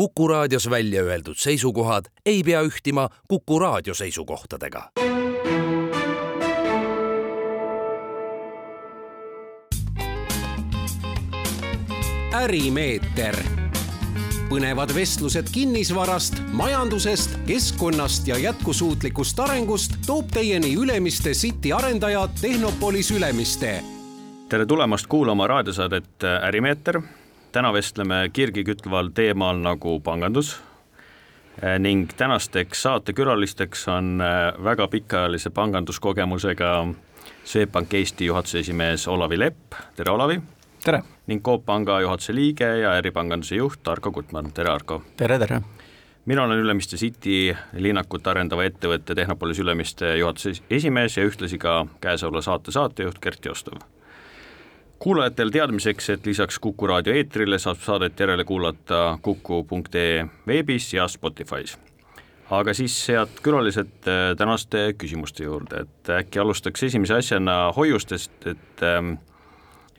Kuku raadios välja öeldud seisukohad ei pea ühtima Kuku raadio seisukohtadega. ärimeeter, põnevad vestlused kinnisvarast, majandusest, keskkonnast ja jätkusuutlikust arengust toob teieni Ülemiste City arendaja Tehnopolis Ülemiste. tere tulemast kuulama raadiosaadet Ärimeeter täna vestleme kirgi kütval teemal nagu pangandus eh, ning tänasteks saatekülalisteks on eh, väga pikaajalise panganduskogemusega Swedbank Eesti juhatuse esimees Olavi Lepp, tere Olavi! tere! ning Coop Panga juhatuse liige ja äripanganduse juht Arko Gutmann, tere Arko! tere, tere! mina olen Ülemiste City linnakut arendava ettevõtte Tehnopolis Ülemiste juhatuse esimees ja ühtlasi ka käesoleva saate saatejuht Gert Jostov kuulajatel teadmiseks, et lisaks Kuku raadio eetrile saab saadet järele kuulata kuku.ee veebis ja Spotify's. aga siis, head külalised, tänaste küsimuste juurde, et äkki alustaks esimese asjana hoiustest, et ähm,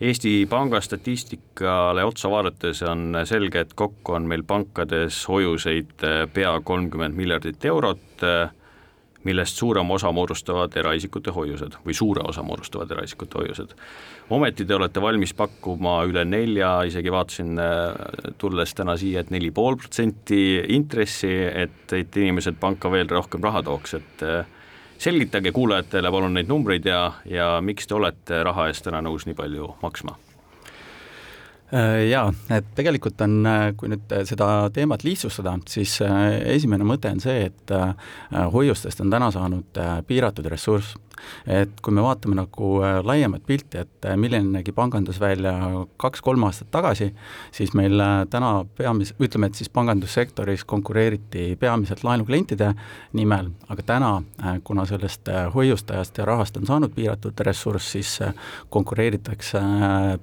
Eesti Panga statistikale otsa vaadates on selge, et kokku on meil pankades hoiuseid äh, pea kolmkümmend miljardit eurot äh, millest suurema osa moodustavad eraisikute hoiused või suure osa moodustavad eraisikute hoiused. ometi te olete valmis pakkuma üle nelja, isegi vaatasin äh, tulles täna siia, et neli pool protsenti intressi, et, et inimesed panka veel rohkem raha tooks, et äh, selgitage kuulajatele palun neid numbreid ja, ja miks te olete raha eest täna nõus nii palju maksma jaa, et tegelikult on, äh, kui nüüd äh, seda teemat lihtsustada, siis esimene mõte on see, et hoiustest on täna saanud piiratud ressurss et kui me vaatame nagu äh, laiemat pilti, et äh, milline nägi pangandus välja kaks-kolm aastat tagasi, siis meil äh, täna peamis-, ütleme, et siis pangandussektoris konkureeriti peamiselt laenuklientide nimel, aga täna, kuna sellest hoiustajast ja rahast on saanud piiratud ressurss, siis konkureeritakse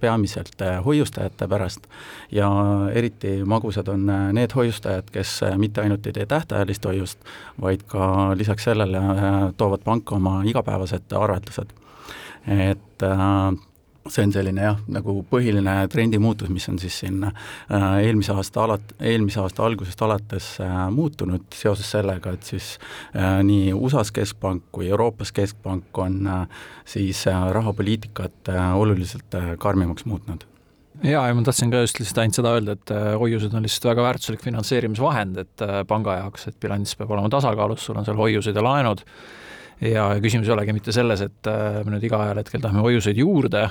peamiselt hoiustajate pärast. Ja eriti magusad on need hoiustajad, kes mitte ainult ei tee tähtajalist hoiust, vaid ka lisaks sellele toovad panka oma igapäevase igapäevased arveldused. et äh, see on selline jah, nagu põhiline trendi muutus, mis on siis siin äh, eelmise aasta alat-, eelmise aasta algusest alates äh, muutunud seoses sellega, et siis nii USA-s keskpank kui Euroopas keskpank on siis rahapoliitikat oluliselt karmimaks muutnud jaa, ja ma tahtsin ka just lihtsalt ainult seda öelda, et hoiused on lihtsalt väga väärtuslik finantseerimisvahend, et panga jaoks, et bilanss peab olema tasakaalus, sul on seal hoiused ja laenud ja küsimus ei olegi mitte selles, et äh, me nüüd iga ajahetkel tahame hoiuseid juurde,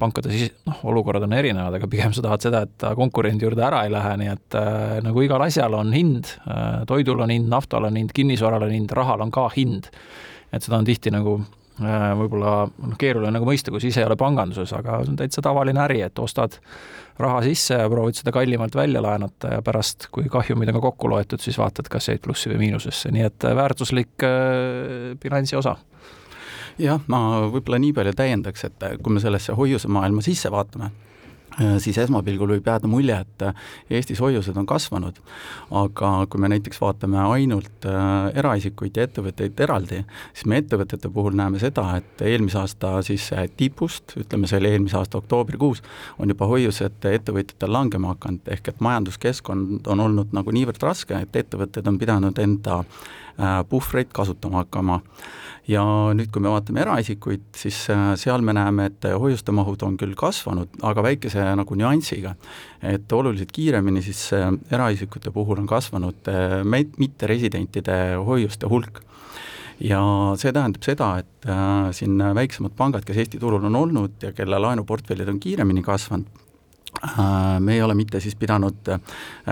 pankade siis noh, olukorrad on erinevad, aga pigem sa tahad seda, et ta konkurendi juurde ära ei lähe, nii et äh, nagu igal asjal on hind äh,, toidul on hind, naftal on hind, kinnisvaral on hind, rahal on ka hind. et seda on tihti nagu võib-olla noh, keeruline nagu mõista, kui sa ise ei ole panganduses, aga see on täitsa tavaline äri, et ostad raha sisse ja proovid seda kallimalt välja laenata ja pärast, kui kahjumid on ka kokku loetud, siis vaatad, kas jäid plussi või miinusesse, nii et äh, väärtuslik äh, bilansi osa. Jah, ma võib-olla nii palju täiendaks, et kui me sellesse hoiusemaailma sisse vaatame, Äh, siis esmapilgul võib jääda mulje, et äh, Eestis hoiused on kasvanud, aga kui me näiteks vaatame ainult äh, eraisikuid ja ettevõtteid eraldi, siis me ettevõtete puhul näeme seda, et eelmise aasta siis tipust, ütleme see oli eelmise aasta oktoobrikuus, on juba hoiused ettevõtjatel langema hakanud, ehk et majanduskeskkond on olnud nagu niivõrd raske, et ettevõtted on pidanud enda puhvreid kasutama hakkama ja nüüd, kui me vaatame eraisikuid, siis äh, seal me näeme, et hoiuste mahud on küll kasvanud, aga väikese nagu nüansiga. et oluliselt kiiremini siis äh, eraisikute puhul on kasvanud äh, mitteresidentide hoiuste hulk ja see tähendab seda, et äh, siin väiksemad pangad, kes Eesti turul on olnud ja kelle laenuportfellid on kiiremini kasvanud, Äh, me ei ole mitte siis pidanud äh,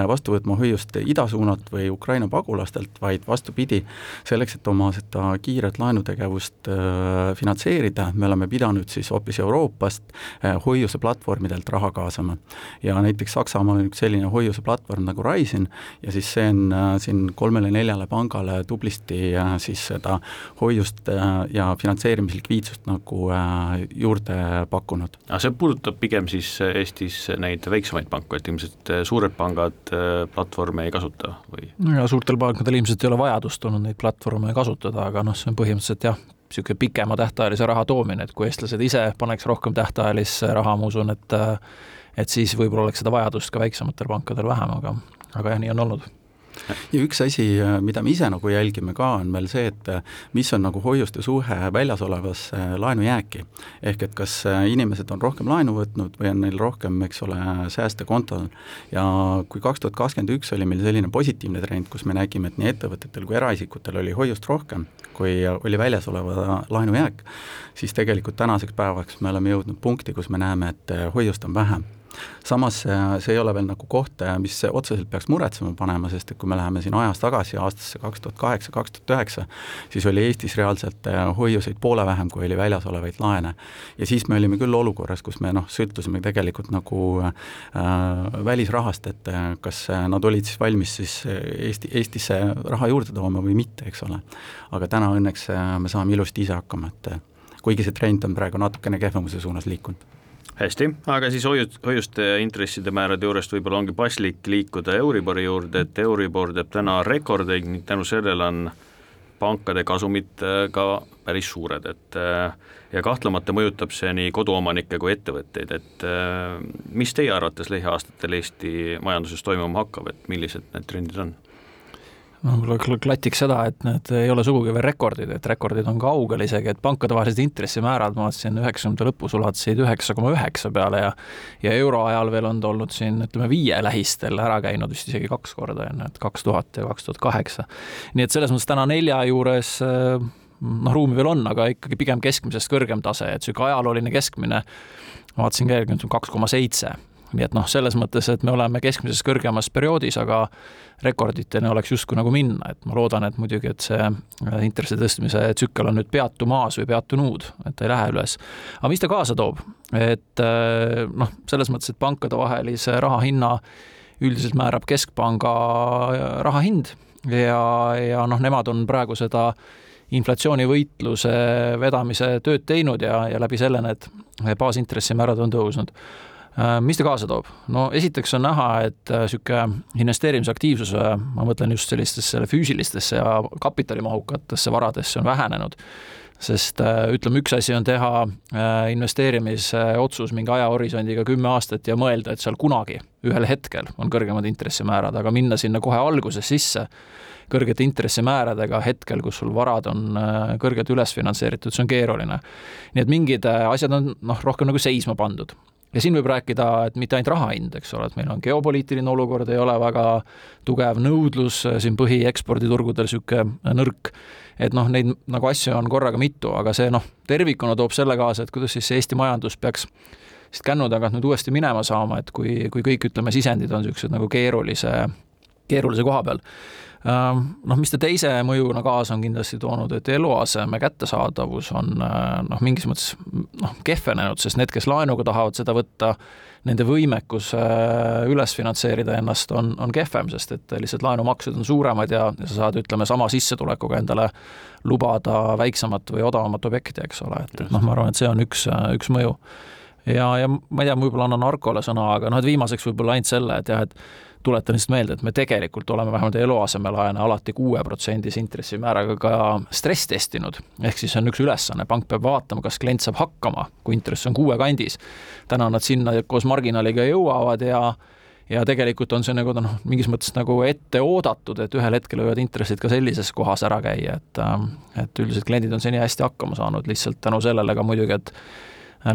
vastu võtma hoiust idasuunalt või Ukraina pagulastelt, vaid vastupidi, selleks, et oma seda kiiret laenutegevust äh, finantseerida, me oleme pidanud siis hoopis Euroopast hoiuseplatvormidelt raha kaasama. ja näiteks Saksamaal on üks selline hoiuseplatvorm nagu Raisin ja siis see on siin kolmele-neljale pangale tublisti siis seda hoiust ja finantseerimislikviidsust nagu juurde pakkunud. aga see puudutab pigem siis Eestis neid väiksemaid panku, et ilmselt äh, suured pangad äh, platvorme ei kasuta või? no ja suurtel pankadel ilmselt ei ole vajadust olnud neid platvorme kasutada, aga noh, see on põhimõtteliselt jah, niisugune pikema tähtajalise raha toomine, et kui eestlased ise paneks rohkem tähtajalisse raha, ma usun, et äh, et siis võib-olla oleks seda vajadust ka väiksematel pankadel vähem, aga aga jah, nii on olnud ja üks asi, mida me ise nagu jälgime ka, on veel see, et mis on nagu hoiuste suhe väljas olevasse laenujääki. ehk et kas inimesed on rohkem laenu võtnud või on neil rohkem, eks ole, sääste kontol. ja kui kaks tuhat kakskümmend üks oli meil selline positiivne trend, kus me nägime, et nii ettevõtetel kui eraisikutel oli hoiust rohkem, kui oli väljas oleva laenujääk, siis tegelikult tänaseks päevaks me oleme jõudnud punkti, kus me näeme, et hoiust on vähem samas see ei ole veel nagu koht, mis otseselt peaks muretsema panema, sest et kui me läheme siin ajas tagasi aastasse kaks tuhat kaheksa, kaks tuhat üheksa, siis oli Eestis reaalselt äh, hoiuseid poole vähem, kui oli väljas olevaid laene. ja siis me olime küll olukorras, kus me noh, sõltusime tegelikult nagu äh, välisrahast, et äh, kas nad olid siis valmis siis Eesti, Eestisse raha juurde tooma või mitte, eks ole. aga täna õnneks me saame ilusti ise hakkama, et kuigi see trend on praegu natukene kehvemuse suunas liikunud hästi, aga siis hoiu-, hoiuste intresside määrade juurest võib-olla ongi paslik liikuda Euribori juurde, et Euribor teeb täna rekordeid ning tänu sellele on pankade kasumid äh, ka päris suured, et äh, ja kahtlemata mõjutab see nii koduomanikke kui ettevõtteid, et äh, mis teie arvates lähiaastatel Eesti majanduses toimuma hakkab, et millised need trendid on? No võib-olla klatiks seda, et need ei ole sugugi veel rekordid, et rekordid on kaugel isegi, et pankadevahelised intressimäärad, ma vaatasin, üheksakümnendate lõpus ulatusid üheksa koma üheksa peale ja ja euroajal veel on ta olnud siin, ütleme, viie lähistel ära käinud vist isegi kaks korda, on ju, et kaks tuhat ja kaks tuhat kaheksa. nii et selles mõttes täna nelja juures noh, ruumi veel on, aga ikkagi pigem keskmisest kõrgem tase, et niisugune ajalooline keskmine, vaatasin ka järgi, kaks koma seitse nii et noh, selles mõttes, et me oleme keskmises kõrgemas perioodis, aga rekorditeni oleks justkui nagu minna, et ma loodan, et muidugi, et see äh, intressi tõstmise tsükkel on nüüd peatumas või peatunud, et ei lähe üles. aga mis ta kaasa toob? et äh, noh, selles mõttes, et pankadevahelise raha hinna üldiselt määrab keskpanga äh, raha hind ja, ja noh, nemad on praegu seda inflatsioonivõitluse vedamise tööd teinud ja, ja läbi selle need baasintressimäärad on tõusnud mis ta kaasa toob? no esiteks on näha, et niisugune äh, investeerimisaktiivsus, äh, ma mõtlen just sellistesse füüsilistesse ja kapitalimahukatesse varadesse on vähenenud sest ütleme, üks asi on teha investeerimisotsus mingi ajahorisondiga kümme aastat ja mõelda, et seal kunagi, ühel hetkel on kõrgemad intressimäärad, aga minna sinna kohe alguses sisse kõrgete intressimääradega hetkel, kus sul varad on kõrgelt üles finantseeritud, see on keeruline. nii et mingid asjad on noh, rohkem nagu seisma pandud ja siin võib rääkida, et mitte ainult raha hind, eks ole, et meil on geopoliitiline olukord, ei ole väga tugev nõudlus siin põhieksporditurgudel niisugune nõrk, et noh, neid nagu asju on korraga mitu, aga see noh, tervikuna toob selle kaasa, et kuidas siis see Eesti majandus peaks siit kännu tagant nüüd uuesti minema saama, et kui, kui kõik, ütleme, sisendid on niisugused nagu keerulise, keerulise koha peal noh, mis ta teise mõjuna kaasa on kindlasti toonud, et eluaseme kättesaadavus on äh, noh, mingis mõttes noh, kehvenenud, sest need, kes laenuga tahavad seda võtta, nende võimekus äh, üles finantseerida ennast on, on kehvem, sest et lihtsalt laenumaksed on suuremad ja, ja sa saad, ütleme, sama sissetulekuga endale lubada väiksemat või odavamat objekti, eks ole, et, et noh, ma arvan, et see on üks, üks mõju. ja, ja ma ei tea, võib-olla annan Arcole sõna, aga noh, et viimaseks võib-olla ainult selle, et jah, et tuletan lihtsalt meelde, et me tegelikult oleme vähemalt eluasemelaene alati kuueprotsendise intressimääraga ka stress testinud. ehk siis on üks ülesanne, pank peab vaatama, kas klient saab hakkama, kui intress on kuue kandis. täna nad sinna koos marginaaliga jõuavad ja ja tegelikult on see nagu noh, mingis mõttes nagu ette oodatud, et ühel hetkel võivad intressid ka sellises kohas ära käia, et et üldiselt kliendid on seni hästi hakkama saanud, lihtsalt tänu sellele ka muidugi, et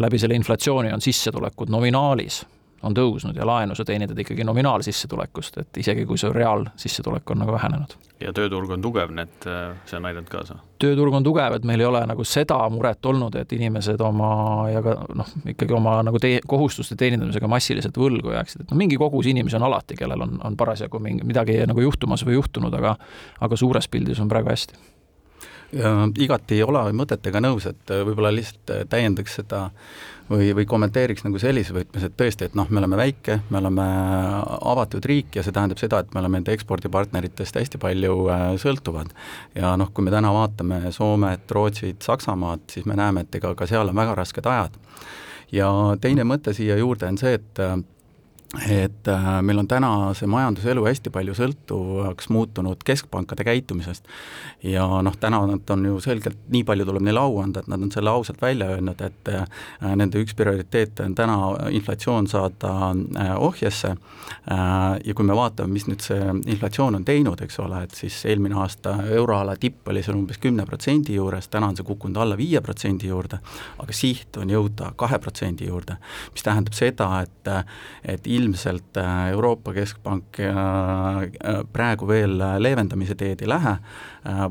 läbi selle inflatsiooni on sissetulekud nominaalis on tõusnud ja laenu sa teenindad ikkagi nominaalsissetulekust, et isegi kui su reaalsissetulek on nagu vähenenud. ja tööturg on tugev, nii et see on aidanud kaasa? tööturg on tugev, et meil ei ole nagu seda muret olnud, et inimesed oma ja ka noh, ikkagi oma nagu tee-, kohustuste teenindamisega massiliselt võlgu jääksid, et noh, mingi kogus inimesi on alati, kellel on, on parasjagu mingi, midagi nagu juhtumas või juhtunud, aga aga suures pildis on praegu hästi igati ei ole mõtetega nõus, et võib-olla lihtsalt täiendaks seda või, või kommenteeriks nagu sellises võtmes, et tõesti, et noh, me oleme väike, me oleme avatud riik ja see tähendab seda, et me oleme enda ekspordipartneritest hästi palju äh, sõltuvad. ja noh, kui me täna vaatame Soomet, Rootsit, Saksamaad, siis me näeme, et ega ka seal on väga rasked ajad. ja teine mõte siia juurde on see, et et äh, meil on täna see majanduselu hästi palju sõltuvaks muutunud keskpankade käitumisest. ja noh, täna nad on ju selgelt, nii palju tuleb neile au anda, et nad on selle ausalt välja öelnud, et äh, nende üks prioriteete on täna inflatsioon saada äh, ohjesse ja kui me vaatame, mis nüüd see inflatsioon on teinud, eks ole, et siis eelmine aasta euroala tipp oli seal umbes kümne protsendi juures, täna on see kukkunud alla viie protsendi juurde, aga siht on jõuda kahe protsendi juurde, mis tähendab seda, et, et ilmselt ilmselt äh, Euroopa Keskpank äh, äh, praegu veel leevendamise teed ei lähe,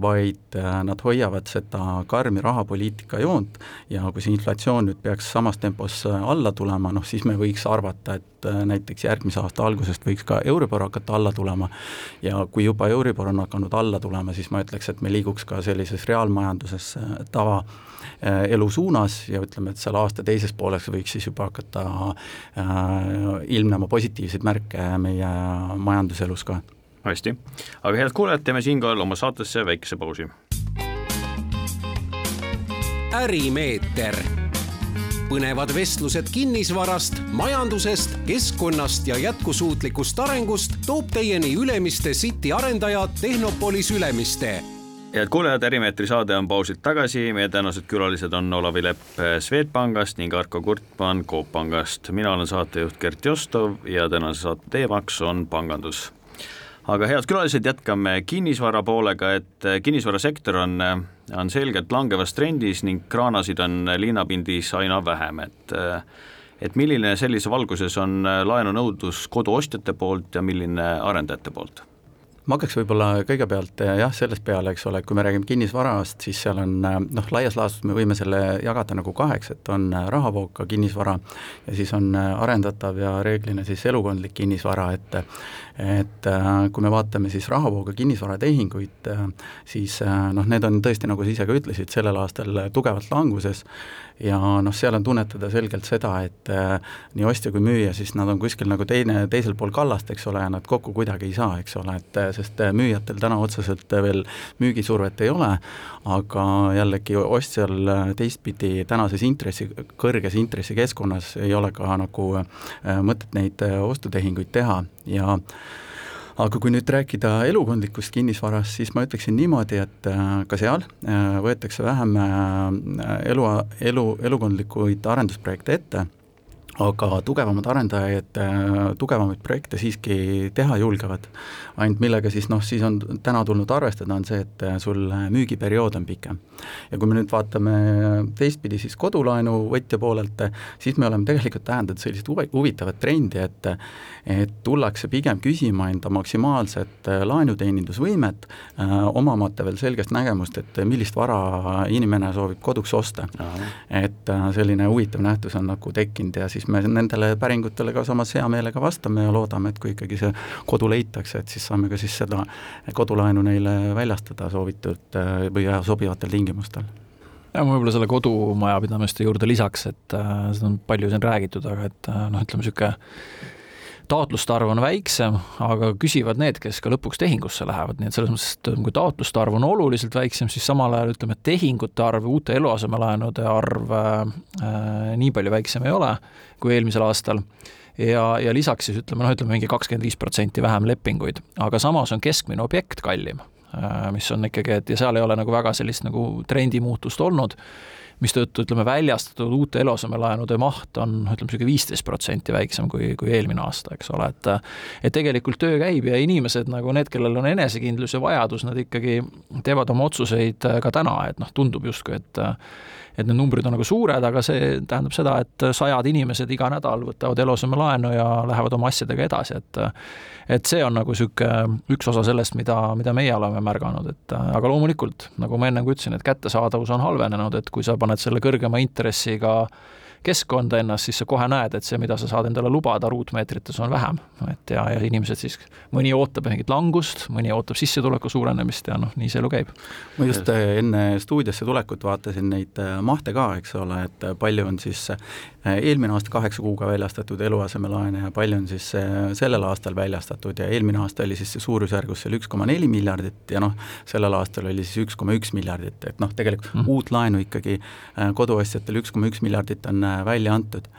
vaid nad hoiavad seda karmi rahapoliitika joont ja kui see inflatsioon nüüd peaks samas tempos alla tulema, noh siis me võiks arvata, et näiteks järgmise aasta algusest võiks ka Euribor hakata alla tulema. Ja kui juba Euribor on hakanud alla tulema, siis ma ütleks, et me liiguks ka sellises reaalmajanduses tava Äh, elu suunas ja ütleme, et seal aasta teises pooles võiks siis juba hakata äh, ilmnema positiivseid märke meie majanduselus ka. hästi, aga head kuulajad, teeme siinkohal oma saatesse väikese pausi. ärimeeter põnevad vestlused kinnisvarast, majandusest, keskkonnast ja jätkusuutlikust arengust toob teieni Ülemiste City arendaja Tehnopolis Ülemiste head kuulajad, Ärimeetri saade on pausilt tagasi, meie tänased külalised on Olavi Lepp Swedbankist ning Arko Kurtman Coop Pangast. mina olen saatejuht Gert Jostov ja tänase saate teemaks on pangandus. aga head külalised, jätkame kinnisvara poolega, et kinnisvarasektor on, on selgelt langevas trendis ning kraanasid on linnapindis aina vähem, et et milline sellise valguses on laenunõudlus koduostjate poolt ja milline arendajate poolt ma hakkaks võib-olla kõigepealt eh, jah, sellest peale, eks ole, kui me räägime kinnisvarast, siis seal on eh, noh, laias laastus me võime selle jagada nagu kaheks, et on eh, rahavooga kinnisvara ja siis on arendatav ja reeglina siis elukondlik kinnisvara, et et kui me vaatame siis rahavooga kinnisvaratehinguid, siis noh, need on tõesti, nagu sa ise ka ütlesid, sellel aastal tugevalt languses. Ja noh, seal on tunnetada selgelt seda, et äh, nii ostja kui müüja, siis nad on kuskil nagu teine, teisel pool kallast, eks ole, ja nad kokku kuidagi ei saa, eks ole, et äh, sest äh, müüjatel täna otseselt veel müügisurvet ei ole, aga jällegi ostjal teistpidi tänases intressi, kõrges intressikeskkonnas ei ole ka nagu mõtet neid ostutehinguid teha. Ja aga kui nüüd rääkida elukondlikust kinnisvarast, siis ma ütleksin niimoodi, et äh, ka seal äh, võetakse vähem äh, elu, elu, elukondlikuid arendusprojekte ette aga tugevamad arendajad tugevamaid projekte siiski teha julgevad. ainult millega siis noh, siis on täna tulnud arvestada, on see, et sul müügiperiood on pikem. ja kui me nüüd vaatame teistpidi siis kodulaenu võtja poolelt, siis me oleme tegelikult tähendanud sellist huvitavat trendi, et et tullakse pigem küsima enda maksimaalset laenuteenindusvõimet, omamata veel selgest nägemust, et millist vara inimene soovib koduks osta. et selline huvitav nähtus on nagu tekkinud ja siis siis me nendele päringutele ka samas hea meelega vastame ja loodame, et kui ikkagi see kodu leitakse, et siis saame ka siis seda kodulaenu neile väljastada soovitud äh, või sobivatel tingimustel. Ja ma võib-olla selle kodumajapidamiste juurde lisaks, et äh, seda on palju siin räägitud, aga et äh, noh, ütleme niisugune taotluste arv on väiksem, aga küsivad need, kes ka lõpuks tehingusse lähevad, nii et selles mõttes, et kui taotluste arv on oluliselt väiksem, siis samal ajal ütleme, et tehingute arv, uute eluasemelaenude arv äh, nii palju väiksem ei ole kui eelmisel aastal. Ja, ja lisaks siis ütleme, noh, ütleme mingi kakskümmend viis protsenti vähem lepinguid, aga samas on keskmine objekt kallim, äh, mis on ikkagi, et ja seal ei ole nagu väga sellist nagu trendimuutust olnud mistõttu ütleme, väljastatud uute eluasemelaenude maht on ütleme, niisugune viisteist protsenti väiksem kui, kui eelmine aasta, eks ole, et et tegelikult töö käib ja inimesed nagu need, kellel on enesekindlus ja vajadus, nad ikkagi teevad oma otsuseid ka täna, et noh, tundub justkui, et et need numbrid on nagu suured, aga see tähendab seda, et sajad inimesed iga nädal võtavad eluasemelaenu ja lähevad oma asjadega edasi, et et see on nagu niisugune üks osa sellest, mida, mida meie oleme märganud, et aga loomulikult, nagu ma enne ka ütlesin, et kättesaadavus on halvenenud, et kui sa paned selle kõrgema intressiga keskkonda ennast, siis sa kohe näed, et see, mida sa saad endale lubada ruutmeetrites, on vähem. et ja, ja inimesed siis, mõni ootab mingit langust, mõni ootab sissetuleku suurenemist ja noh, nii see elu käib. ma just äh, enne stuudiosse tulekut vaatasin neid äh, mahte ka, eks ole, et äh, palju on siis eelmine aasta kaheksa kuuga väljastatud eluasemelaene ja palju on siis sellel aastal väljastatud ja eelmine aasta oli siis suurusjärgus seal üks koma neli miljardit ja noh, sellel aastal oli siis üks koma üks miljardit, et noh, tegelikult mm. uut laenu ikkagi koduostjatel üks koma üks miljardit on välja antud.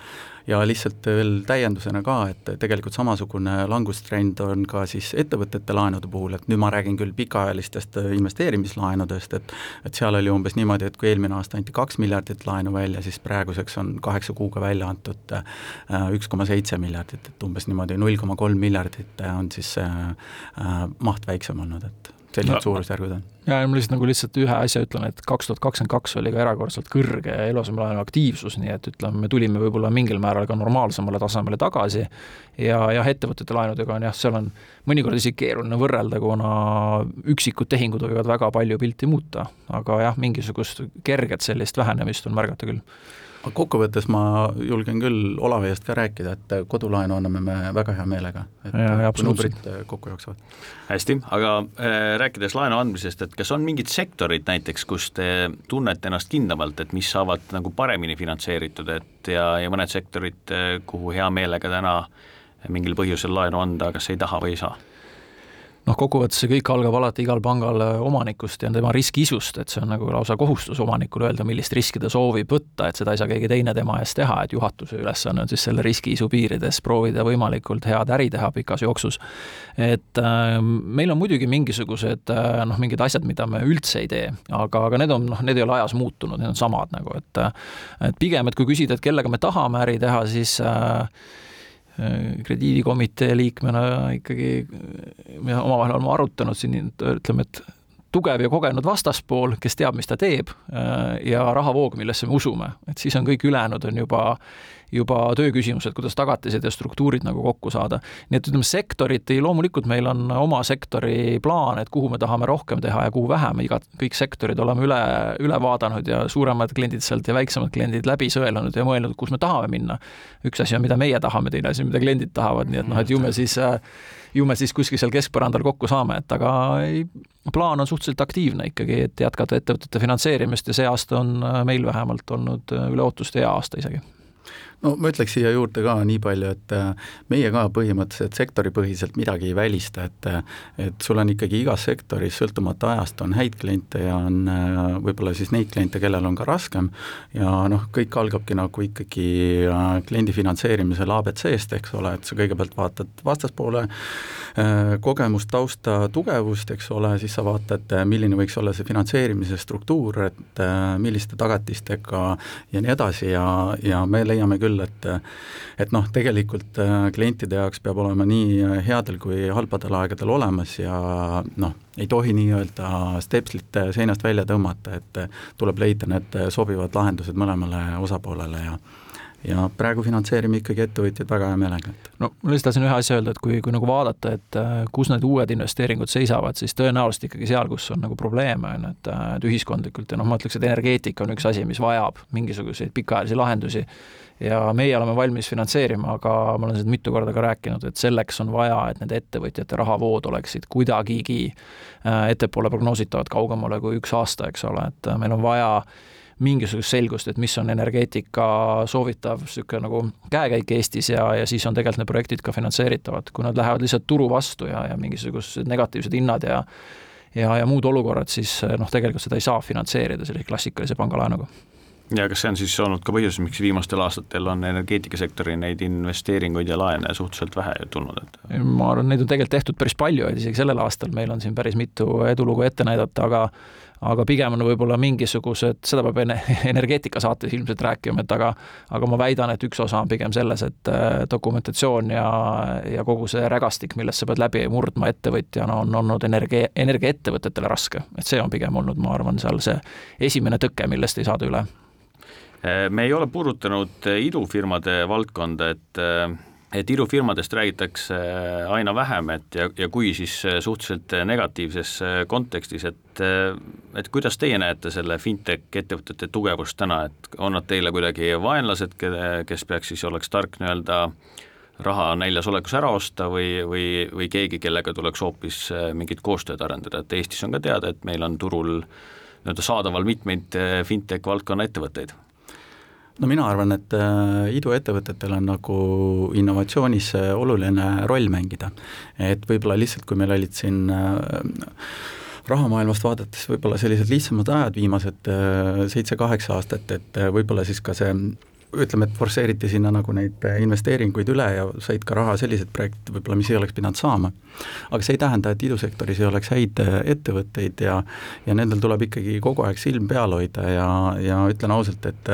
Ja lihtsalt veel täiendusena ka, et tegelikult samasugune langustrend on ka siis ettevõtete laenude puhul, et nüüd ma räägin küll pikaajalistest investeerimislaenudest, et et seal oli umbes niimoodi, et kui eelmine aasta anti kaks miljardit laenu välja, siis praeguseks on kaheksa kuuga välja antud äh, üks koma seitse miljardit, et umbes niimoodi null koma kolm miljardit on siis see äh, maht väiksem olnud, et sellised suurusjärgud on. ja ma lihtsalt nagu lihtsalt ühe asja ütlen, et kaks tuhat kakskümmend kaks oli ka erakordselt kõrge eluasemelaenu aktiivsus, nii et ütleme, me tulime võib-olla mingil määral ka normaalsemale tasemele tagasi. Ja jah, ettevõtete laenudega on jah, seal on mõnikord isegi keeruline võrrelda, kuna üksikud tehingud võivad väga palju pilti muuta, aga jah, mingisugust kerget sellist vähenemist on märgata küll kokkuvõttes ma julgen küll Olavi eest ka rääkida, et kodulaenu anname me väga hea meelega, et ja, kui numbrid kokku jooksevad. hästi, aga äh, rääkides laenu andmisest, et kas on mingid sektorid näiteks, kus te tunnete ennast kindlamalt, et mis saavad nagu paremini finantseeritud, et ja, ja mõned sektorid, äh, kuhu hea meelega täna mingil põhjusel laenu anda, kas ei taha või ei saa? Noh, kokkuvõttes see kõik algab alati igal pangal äh, omanikust ja tema riskiisust, et see on nagu lausa kohustus omanikul öelda, millist riski ta soovib võtta, et seda ei saa keegi teine tema eest teha, et juhatuse ülesanne on siis selle riskiisu piirides proovida võimalikult head äri teha pikas jooksus. et äh, meil on muidugi mingisugused äh, noh, mingid asjad, mida me üldse ei tee, aga, aga need on noh, need ei ole ajas muutunud, need on samad nagu, et äh, et pigem, et kui küsida, et kellega me tahame äri teha, siis äh, krediidikomitee liikmena ikkagi me omavahel oleme arutanud siin, ütleme, et tugev ja kogenud vastaspool, kes teab, mis ta teeb ja rahavoog, millesse me usume, et siis on kõik ülejäänud on juba juba tööküsimused, kuidas tagatised ja struktuurid nagu kokku saada. nii et ütleme, sektoriti, loomulikult meil on oma sektori plaan, et kuhu me tahame rohkem teha ja kuhu vähem, iga, kõik sektorid oleme üle, üle vaadanud ja suuremad kliendid sealt ja väiksemad kliendid läbi sõelunud ja mõelnud, kus me tahame minna. üks asi on, mida meie tahame, teine asi on, mida kliendid tahavad, nii et noh, et ju me siis ju me siis kuskil seal keskpõrandal kokku saame, et aga ei, plaan on suhteliselt aktiivne ikkagi, et jätkata ettevõtete finantseerimist ja see aasta on meil vähemalt olnud üle ootuste hea aasta isegi no ma ütleks siia juurde ka nii palju, et äh, meie ka põhimõtteliselt sektoripõhiselt midagi ei välista, et äh, et sul on ikkagi igas sektoris, sõltumata ajast, on häid kliente ja on äh, võib-olla siis neid kliente, kellel on ka raskem. Ja noh, kõik algabki nagu ikkagi kliendi finantseerimisel abc-st, eks ole, et sa kõigepealt vaatad vastaspoole kogemust, tausta, tugevust, eks ole, siis sa vaatad, milline võiks olla see finantseerimise struktuur, et milliste tagatistega ja nii edasi. Ja, ja me leiame küll, küll, et et noh, tegelikult äh, klientide jaoks peab olema nii headel kui halbadel aegadel olemas ja noh, ei tohi nii-öelda stepslit seinast välja tõmmata, et tuleb leida need sobivad lahendused mõlemale osapoolele ja ja praegu finantseerime ikkagi ettevõtjaid väga hea meelega. no ma lihtsalt tahtsin ühe asja öelda, et kui, kui nagu vaadata, et äh, kus need uued investeeringud seisavad, siis tõenäoliselt ikkagi seal, kus on nagu probleeme, on ju, et, äh, et ühiskondlikult ja noh, ma ütleks, et energeetika on üks asi, mis vajab mingisuguseid pikaajalisi lahendusi ja meie oleme valmis finantseerima, aga ma olen seda mitu korda ka rääkinud, et selleks on vaja, et nende ettevõtjate rahavood oleksid kuidagigi äh, ettepoole prognoositavad kaugemale kui üks aasta, eks ole, et meil on vaja mingisugust selgust, et mis on energeetika soovitav niisugune nagu käekäik Eestis ja, ja siis on tegelikult need projektid ka finantseeritavad, kui nad lähevad lihtsalt turu vastu ja, ja mingisugused negatiivsed hinnad ja ja, ja muud olukorrad, siis noh, tegelikult seda ei saa finantseerida sellise klassikalise pangalaenuga ja kas see on siis olnud ka põhjus, miks viimastel aastatel on energeetikasektori neid investeeringuid ja laene suhteliselt vähe tulnud, et? ma arvan, neid on tegelikult tehtud päris palju, et isegi sellel aastal meil on siin päris mitu edulugu ette näidata, aga aga pigem on võib-olla mingisugused, seda peab enne energeetikasaates ilmselt rääkima, et aga aga ma väidan, et üks osa on pigem selles, et äh, dokumentatsioon ja, ja kogu see rägastik, millest sa pead läbi murdma ettevõtjana, on olnud energia, energiaettevõtetele raske. et see on pigem olnud, ma arvan, seal see esimene tõke, millest ei saada üle me ei ole puudutanud idufirmade valdkonda, et et idufirmadest räägitakse aina vähem, et ja, ja kui, siis suhteliselt negatiivses kontekstis, et et kuidas teie näete selle fintech ettevõtete tugevust täna, et on nad teile kuidagi vaenlased, kes peaks siis, oleks tark nii-öelda raha näljas olekus ära osta või, või, või keegi, kellega tuleks hoopis mingit koostööd arendada, et Eestis on ka teada, et meil on turul nii-öelda saadaval mitmeid fintech valdkonna ettevõtteid no mina arvan, et äh, iduettevõtetel on nagu innovatsioonis äh, oluline roll mängida. et võib-olla lihtsalt, kui meil olid siin äh, rahamaailmast vaadates võib-olla sellised lihtsamad ajad viimased seitse-kaheksa aastat, et võib-olla siis ka see ütleme, et forsseeriti sinna nagu neid investeeringuid üle ja said ka raha sellised projektid võib-olla, mis ei oleks pidanud saama. aga see ei tähenda, et idusektoris ei oleks häid ettevõtteid ja ja nendel tuleb ikkagi kogu aeg silm peal hoida ja, ja ütlen ausalt, et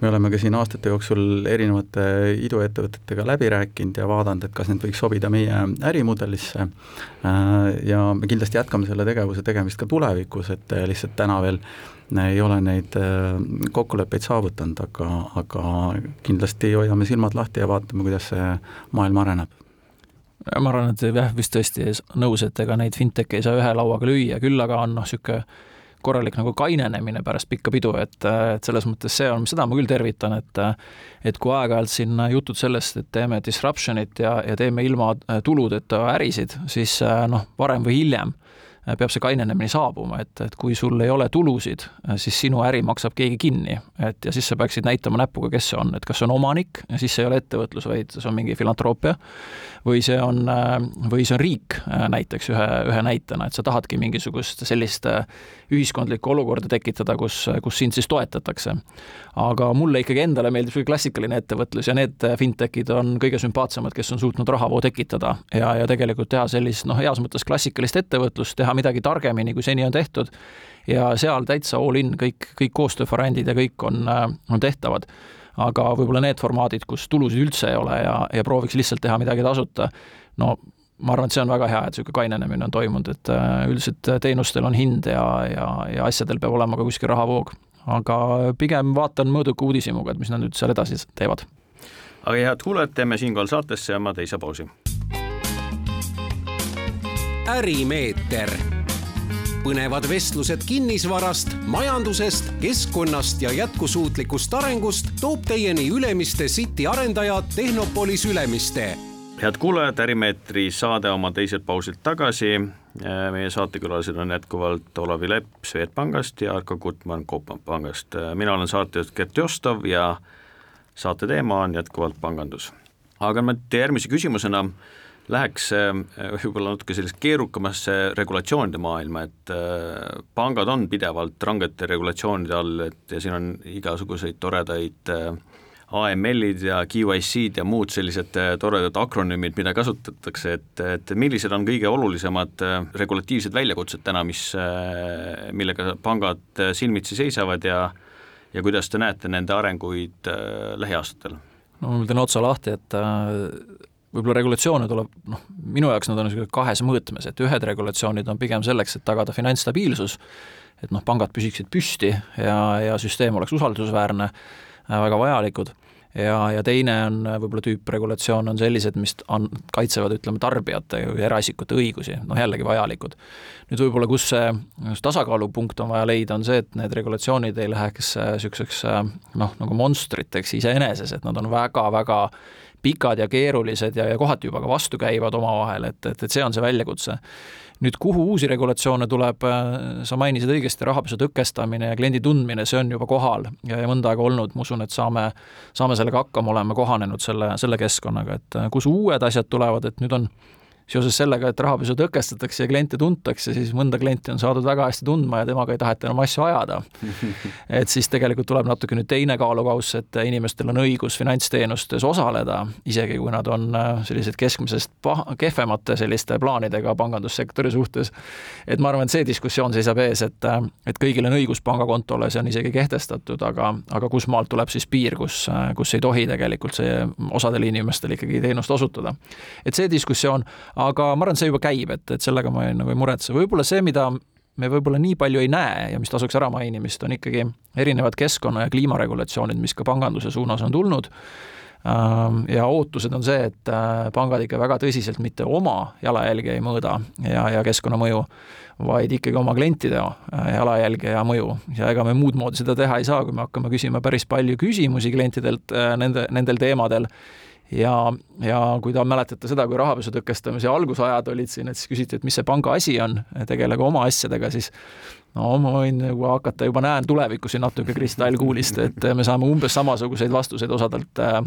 me oleme ka siin aastate jooksul erinevate iduettevõtetega läbi rääkinud ja vaadanud, et kas need võiks sobida meie ärimudelisse ja me kindlasti jätkame selle tegevuse tegemist ka tulevikus, et lihtsalt täna veel ei ole neid äh, kokkuleppeid saavutanud, aga, aga kindlasti hoiame silmad lahti ja vaatame, kuidas see maailm areneb. Ma arvan, et jah, vist tõesti nõus, et ega neid fintech'e ei saa ühe lauaga lüüa, küll aga on noh, niisugune korralik nagu kainenemine pärast pikka pidu, et, et selles mõttes see on, seda ma küll tervitan, et et kui aeg-ajalt siin jutud sellest, et teeme disruption'it ja, ja teeme ilma tuludeta ärisid, siis noh, varem või hiljem peab see kainenemine saabuma, et, et kui sul ei ole tulusid, siis sinu äri maksab keegi kinni, et ja siis sa peaksid näitama näpuga, kes see on, et kas see on omanik siis see ei ole ettevõtlus, vaid see on mingi filantroopia, või see on, või see on riik näiteks ühe, ühe näitena, et sa tahadki mingisugust sellist ühiskondlikku olukorda tekitada, kus, kus sind siis toetatakse. aga mulle ikkagi endale meeldib see klassikaline ettevõtlus ja need fintech'id on kõige sümpaatsemad, kes on suutnud rahavoo tekitada ja, ja tegelikult teha sellist noh, heas mõttes klassikalist ettevõtlust, teha midagi targemini, kui seni on tehtud, ja seal täitsa all in kõik, kõik koostöövariandid ja kõik on, on tehtavad. aga võib-olla need formaadid, kus tulusid üldse ei ole ja, ja prooviks lihtsalt teha midagi tasuta, no ma arvan, et see on väga hea, et niisugune kainenemine on toimunud, et äh, üldiselt teenustel on hind ja, ja, ja asjadel peab olema ka kuskil rahavoog. aga pigem vaatan mõõduka uudishimuga, et mis nad nüüd seal edasi teevad. aga head kuulajad, teeme siinkohal saatesse oma teise pausi ärimeeter. põnevad vestlused kinnisvarast, majandusest, keskkonnast ja jätkusuutlikust arengust toob teieni Ülemiste City arendaja Tehnopolis Ülemiste. head kuulajad, Ärimeetri saade oma teiselt pausilt tagasi. meie saatekülalised on jätkuvalt Olavi Lepp Swedbankist ja Arko Gutmann Coop Pangast. mina olen saatejuht Gert Jostov ja saate teema on jätkuvalt pangandus. aga ma järgmise küsimusena läheks äh, võib-olla natuke sellist keerukamasse regulatsioonide maailma, et äh, pangad on pidevalt rangete regulatsioonide all, et ja siin on igasuguseid toredaid äh, AML-id ja QIC-d ja muud sellised toredad akronüümid, mida kasutatakse, et, et millised on kõige olulisemad regulatiivsed väljakutsed täna, mis, millega pangad silmitsi seisavad ja ja kuidas te näete nende arenguid lähiaastatel? no ma teen otsa lahti, et võib-olla regulatsioone tuleb, noh, minu jaoks nad on niisugune kahes mõõtmes, et ühed regulatsioonid on pigem selleks, et tagada finantsstabiilsus, et noh, pangad püsiksid püsti ja, ja süsteem oleks usaldusväärne, äh, väga vajalikud, ja, ja teine on võib-olla tüüp regulatsioon on sellised, mis on, kaitsevad, ütleme, tarbijate või eraisikute õigusi, noh jällegi vajalikud. nüüd võib-olla, kus see tasakaalupunkt on vaja leida, on see, et need regulatsioonid ei läheks niisuguseks äh, noh, nagu monstriteks iseeneses, et nad on väga-väga pikad ja keerulised ja, ja kohati juba ka vastukäivad omavahel, et, et, et see on see väljakutse. Nüüd, kuhu uusi regulatsioone tuleb, äh, sa mainisid õigesti, rahapesu tõkestamine ja kliendi tundmine, see on juba kohal ja, ja mõnda aega olnud, ma usun, et saame, saame sellega hakkama, oleme kohanenud selle, selle keskkonnaga, et äh, kus uued asjad tulevad, et nüüd on seoses sellega, et rahapesu tõkestatakse ja kliente tuntakse, siis mõnda klienti on saadud väga hästi tundma ja temaga ei taheta enam asju ajada. et siis tegelikult tuleb natuke nüüd teine kaalukauss, et inimestel on õigus finantsteenustes osaleda, isegi kui nad on äh, sellised keskmisest paha, kehvemate selliste plaanidega pangandussektori suhtes. et ma arvan, et see diskussioon seisab ees, et, äh, et kõigil on õigus pangakontole, see on isegi kehtestatud, aga, aga kus maalt tuleb siis piir, kus, äh, kus ei tohi tegelikult see osadel inimestel ikkagi teenust osutada. et see diskussioon aga ma arvan, et see juba käib, et, et sellega ma ei, nagu ei muretse, võib-olla see, mida me võib-olla nii palju ei näe ja mis tasuks ära mainimist, on ikkagi erinevad keskkonna- ja kliimaregulatsioonid, mis ka panganduse suunas on tulnud. Ähm, ja ootused on see, et äh, pangad ikka väga tõsiselt mitte oma jalajälge ei mõõda ja, ja keskkonnamõju, vaid ikkagi oma klientide äh, jalajälge ja mõju. ja ega me muud moodi seda teha ei saa, kui me hakkame küsima päris palju küsimusi klientidelt äh, nende, nendel teemadel ja, ja kui te mäletate seda, kui rahapesu tõkestamise algusajad olid siin, et siis küsiti, et mis see panga asi on, tegelege oma asjadega, siis no ma võin nagu hakata, juba näen tulevikku siin natuke kristallkuulist, et me saame umbes samasuguseid vastuseid osadelt äh,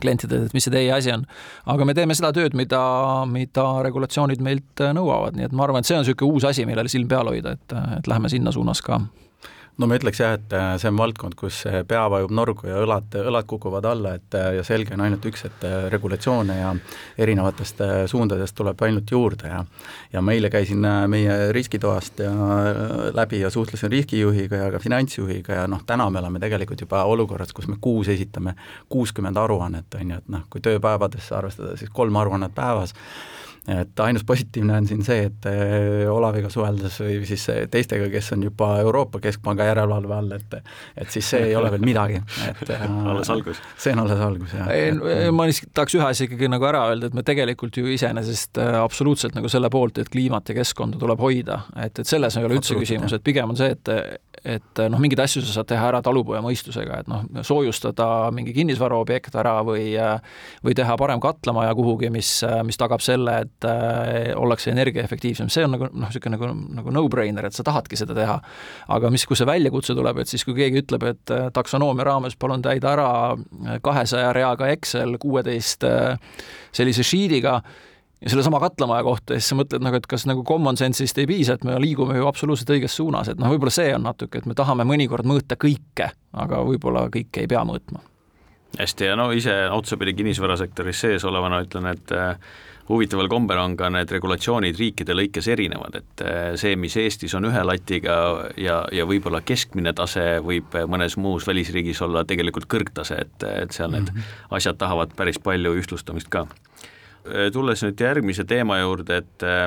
klientidelt, et mis see teie asi on. aga me teeme seda tööd, mida, mida regulatsioonid meilt nõuavad, nii et ma arvan, et see on niisugune uus asi, millele silm peal hoida, et, et lähme sinna suunas ka no ma ütleks jah, et äh, see on valdkond, kus pea vajub norgu ja õlad, õlad kukuvad alla, et äh, ja selge on ainult üks, et äh, regulatsioone ja erinevatest suundadest tuleb ainult juurde ja ja ma eile käisin meie riskitoast ja läbi ja suhtlesin riskijuhiga ja ka finantsjuhiga ja noh, täna me oleme tegelikult juba olukorras, kus me kuus esitame kuuskümmend aruannet, on ju, et noh, kui tööpäevadesse arvestada, siis kolm aruannet päevas, et ainus positiivne on siin see, et eh, Olaviga suheldes või siis teistega, kes on juba Euroopa Keskpanga järelevalve all, et et siis see ei ole veel midagi, et alles algus. see on alles algus, jah. ma lihtsalt tahaks ühe asja ikkagi nagu ära öelda, et me tegelikult ju iseenesest äh, absoluutselt nagu selle poolt, et kliimat ja keskkonda tuleb hoida, et, et selles ei ole üldse küsimus, et pigem on see, et et noh, mingeid asju sa saad teha ära talupoja mõistusega, et noh, soojustada mingi kinnisvaraobjekt ära või või teha parem katlamaja kuhugi, mis, mis tagab selle, et ollakse energiaefektiivsem, see on nagu noh, niisugune nagu, nagu no-brainer, et sa tahadki seda teha. aga mis, kus see väljakutse tuleb, et siis, kui keegi ütleb, et taksonoomia raames palun täida ära kahesaja reaga Excel kuueteist sellise sheet'iga, ja sellesama katlamaja kohta ja siis sa mõtled nagu, et kas nagu common sense'ist ei piisa, et me liigume ju absoluutselt õiges suunas, et noh, võib-olla see on natuke, et me tahame mõnikord mõõta kõike, aga võib-olla kõike ei pea mõõtma. hästi, ja no ise otsapidi kinnisvarasektoris sees olevana ütlen, et äh, huvitaval kombel on ka need regulatsioonid riikide lõikes erinevad, et äh, see, mis Eestis on ühe latiga ja, ja võib-olla keskmine tase, võib mõnes muus välisriigis olla tegelikult kõrgtase, et, et seal need mm -hmm. asjad tahavad päris palju ühtlustamist ka Äh, tulles nüüd järgmise teema juurde, et äh,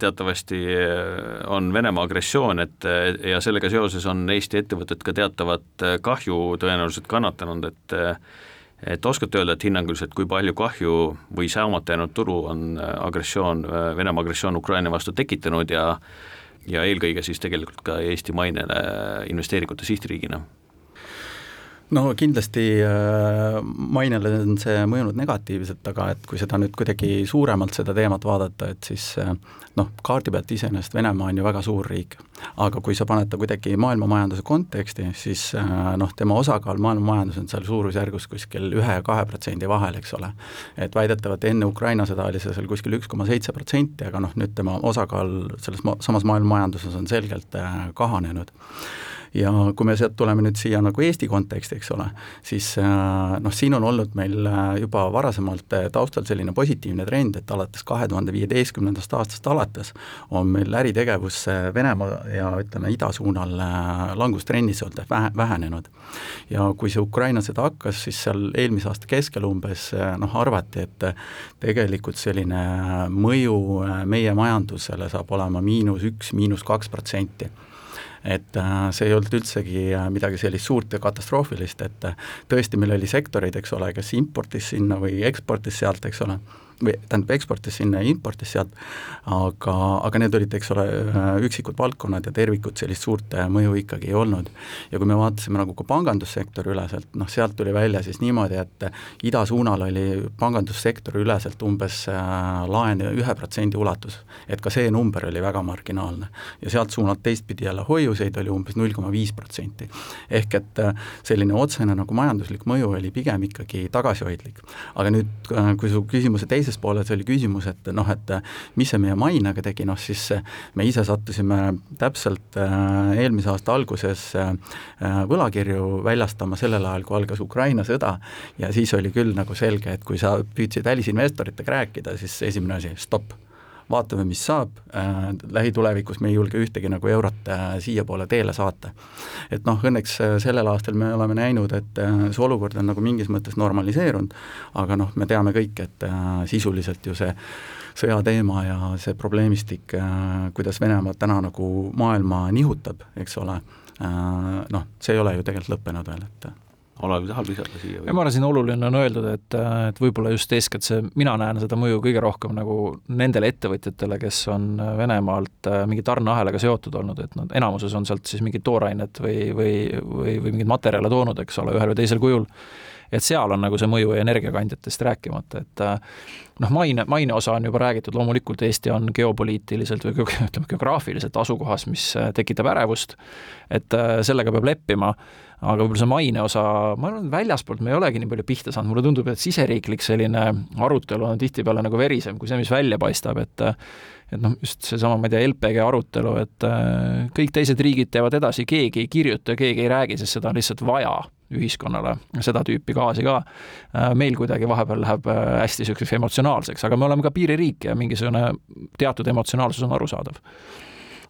teatavasti äh, on Venemaa agressioon, et ja sellega seoses on Eesti ettevõtted ka teatavat kahju tõenäoliselt kannatanud, et et oskate öelda, et hinnanguliselt, kui palju kahju või saamata jäänud tulu on agressioon, Venemaa agressioon Ukraina vastu tekitanud ja ja eelkõige siis tegelikult ka Eesti mainele investeeringute sihtriigina? No kindlasti äh, mainele on see mõjunud negatiivselt, aga et kui seda nüüd kuidagi suuremalt, seda teemat vaadata, et siis äh, noh, kaardi pealt iseenesest Venemaa on ju väga suur riik. aga kui sa paned ta kuidagi maailma majanduse konteksti, siis äh, noh, tema osakaal maailma majanduses on seal suurusjärgus kuskil ühe ja kahe protsendi vahel, eks ole. et väidetavalt enne Ukraina sõda oli see seal kuskil üks koma seitse protsenti, aga noh, nüüd tema osakaal selles ma-, samas maailma majanduses on selgelt kahanenud ja kui me sealt tuleme nüüd siia nagu Eesti konteksti, eks ole, siis äh, noh, siin on olnud meil äh, juba varasemalt äh, taustal selline positiivne trend, et alates kahe tuhande viieteistkümnendast aastast alates on meil äritegevus Venemaa ja ütleme, ida suunal langustrendis olnud ehk vähe, vähenenud. ja kui see Ukraina sõda hakkas, siis seal eelmise aasta keskel umbes noh, arvati, et tegelikult selline mõju meie majandusele saab olema miinus üks, miinus kaks protsenti et äh, see ei olnud üldsegi äh, midagi sellist suurt ja katastroofilist, et äh, tõesti, meil oli sektoreid, eks ole, kes importis sinna või eksportis sealt, eks ole või tähendab, eksportis sinna ja importis sealt, aga, aga need olid, eks ole, üksikud valdkonnad ja tervikut sellist suurt mõju ikkagi ei olnud. ja kui me vaatasime nagu ka pangandussektori üleselt, noh sealt tuli välja siis niimoodi, et ida suunal oli pangandussektori üleselt umbes äh, laene ühe protsendi ulatus. et ka see number oli väga marginaalne. ja sealt suunalt teistpidi jälle hoiuseid oli umbes null koma viis protsenti. ehk et äh, selline otsene nagu majanduslik mõju oli pigem ikkagi tagasihoidlik. aga nüüd, äh, kui su küsimuse teise teises pooles oli küsimus, et noh, et mis see meie mainega tegi, noh siis me ise sattusime täpselt äh, eelmise aasta alguses äh, võlakirju väljastama sellel ajal, kui algas Ukraina sõda. Ja siis oli küll nagu selge, et kui sa püüdsid välisinvestoritega rääkida, siis esimene asi, stopp vaatame, mis saab äh,, lähitulevikus me ei julge ühtegi nagu eurot äh, siiapoole teele saata. et noh, õnneks äh, sellel aastal me oleme näinud, et see olukord on nagu mingis mõttes normaliseerunud, aga noh, me teame kõik, et sisuliselt ju see sõjateema ja see probleemistik kuidas Venemaa täna nagu maailma nihutab, eks ole noh, see ei ole ju tegelikult lõppenud veel, et Olav, tahad lisada siia? ma arvan, siin oluline on öeldud, et, et võib-olla just eeskätt see, mina näen seda mõju kõige rohkem nagu nendele ettevõtjatele, kes on Venemaalt äh, mingi tarneahelaga seotud olnud, et nad enamuses on sealt siis mingit toorainet või, või, või, või mingeid materjale toonud, eks ole, ühel või teisel kujul et seal on nagu see mõju energiakandjatest rääkimata, et noh, maine, maine osa on juba räägitud, loomulikult Eesti on geopoliitiliselt või ütleme, geograafiliselt asukohas, mis tekitab ärevust, et sellega peab leppima aga võib-olla see maine osa, ma arvan, väljaspoolt me ei olegi nii palju pihta saanud, mulle tundub, et siseriiklik selline arutelu on tihtipeale nagu verisem kui see, mis välja paistab, et et noh, just seesama, ma ei tea, LPG arutelu, et äh, kõik teised riigid teevad edasi, keegi ei kirjuta, keegi ei räägi, sest seda on lihtsalt vaja ühiskonnale, seda tüüpi gaasi ka. Äh, meil kuidagi vahepeal läheb äh, hästi niisuguseks emotsionaalseks, aga me oleme ka piiririik ja mingisugune teatud emotsionaalsus on arusaadav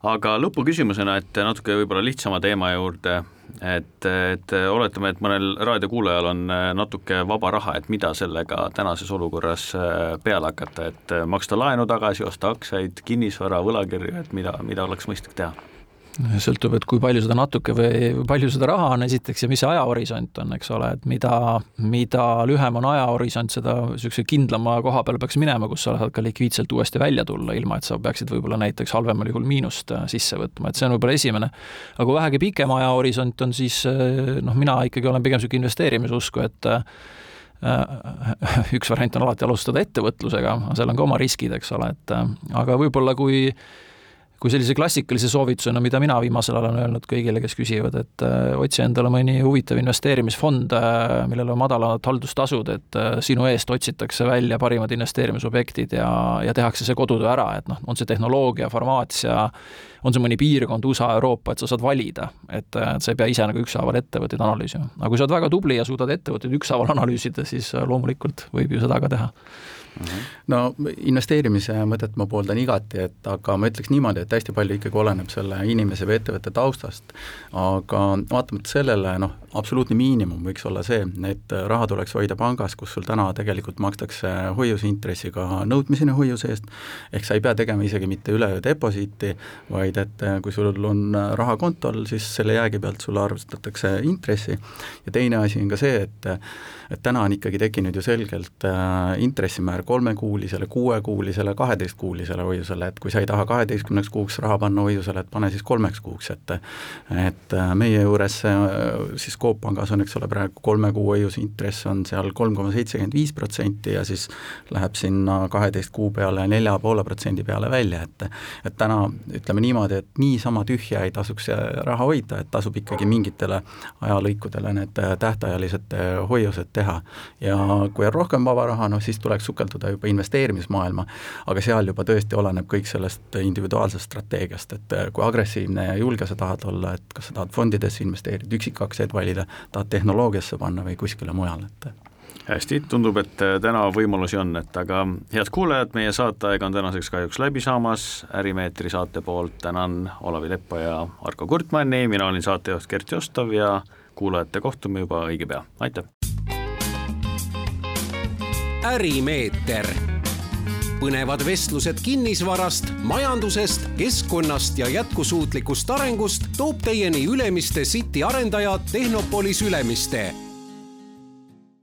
aga lõpuküsimusena, et natuke võib-olla lihtsama teema juurde, et, et oletame, et mõnel raadiokuulajal on natuke vaba raha, et mida sellega tänases olukorras peale hakata, et maksta laenu tagasi, osta aktsiaid, kinnisvara, võlakirju, et mida, mida oleks mõistlik teha? Sõltub, et kui palju seda natuke või palju seda raha on esiteks ja mis see ajahorisont on, eks ole, et mida, mida lühem on ajahorisont, seda niisuguse kindlama koha peale peaks minema, kus sa saad ka likviidselt uuesti välja tulla, ilma et sa peaksid võib-olla näiteks halvemal juhul miinust äh, sisse võtma, et see on võib-olla esimene. aga kui vähegi pikem ajahorisont on, siis äh, noh, mina ikkagi olen pigem niisugune investeerimisusku, et äh, üks variant on alati alustada ettevõtlusega, seal on ka oma riskid, eks ole, et aga võib-olla kui kui sellise klassikalise soovitusena, mida mina viimasel ajal olen öelnud kõigile, kes küsivad, et äh, otsi endale mõni huvitav investeerimisfond äh,, millel on madalad haldustasud, et äh, sinu eest otsitakse välja parimad investeerimisobjektid ja, ja tehakse see kodutöö ära, et noh, on see tehnoloogia, farmaatsia, on see mõni piirkond, USA, Euroopa, et sa saad valida, et, et sa ei pea ise nagu ükshaaval ettevõtteid analüüsima. aga kui sa oled väga tubli ja suudad ettevõtteid ükshaaval analüüsida, siis loomulikult võib ju seda ka teha no investeerimise mõtet ma pooldan igati, et aga ma ütleks niimoodi, et hästi palju ikkagi oleneb selle inimese või ettevõtte taustast. aga vaatamata sellele, noh, absoluutne miinimum võiks olla see, et raha tuleks hoida pangas, kus sul täna tegelikult makstakse hoiuseintressiga nõudmiseni hoiuse eest, ehk sa ei pea tegema isegi mitte üleöö deposiiti, vaid et kui sul on raha kontol, siis selle jäägi pealt sulle arvestatakse intressi. Ja teine asi on ka see, et et täna on ikkagi tekkinud ju selgelt äh, intressimäär kolmekuulisele, kuuekuulisele, kaheteistkuulisele hoiusele, et kui sa ei taha kaheteistkümneks kuuks raha panna hoiusele, et pane siis kolmeks kuuks, et et äh, meie juures äh, siis Coop Pangas on, eks ole, praegu kolme kuu hoiuse intress on seal kolm koma seitsekümmend viis protsenti ja siis läheb sinna kaheteist kuu peale nelja poole protsendi peale välja, et et täna ütleme niimoodi, et niisama tühja ei tasuks raha hoida, et tasub ikkagi mingitele ajalõikudele need tähtajalised hoiused teha. ja kui on rohkem vaba raha, noh siis tuleks sukelduda juba investeerimismaailma, aga seal juba tõesti oleneb kõik sellest individuaalsest strateegiast, et äh, kui agressiivne ja julge sa tahad olla, et kas sa tahad fondidesse investeerida, üksikaktsiaid valida, tahad tehnoloogiasse panna või kuskile mujale, et hästi, tundub, et äh, täna võimalusi on, et aga head kuulajad, meie saateaeg on tänaseks kahjuks läbi saamas, Ärimeetri saate poolt tänan Olavi Leppa ja Arko Kurtmanni, mina olin saatejuht Gert Jostov ja kuulajate kohtume juba õige pea, aitäh! Ärimeeter. põnevad vestlused kinnisvarast, majandusest, keskkonnast ja jätkusuutlikust arengust toob teieni Ülemiste City arendaja Tehnopolis Ülemiste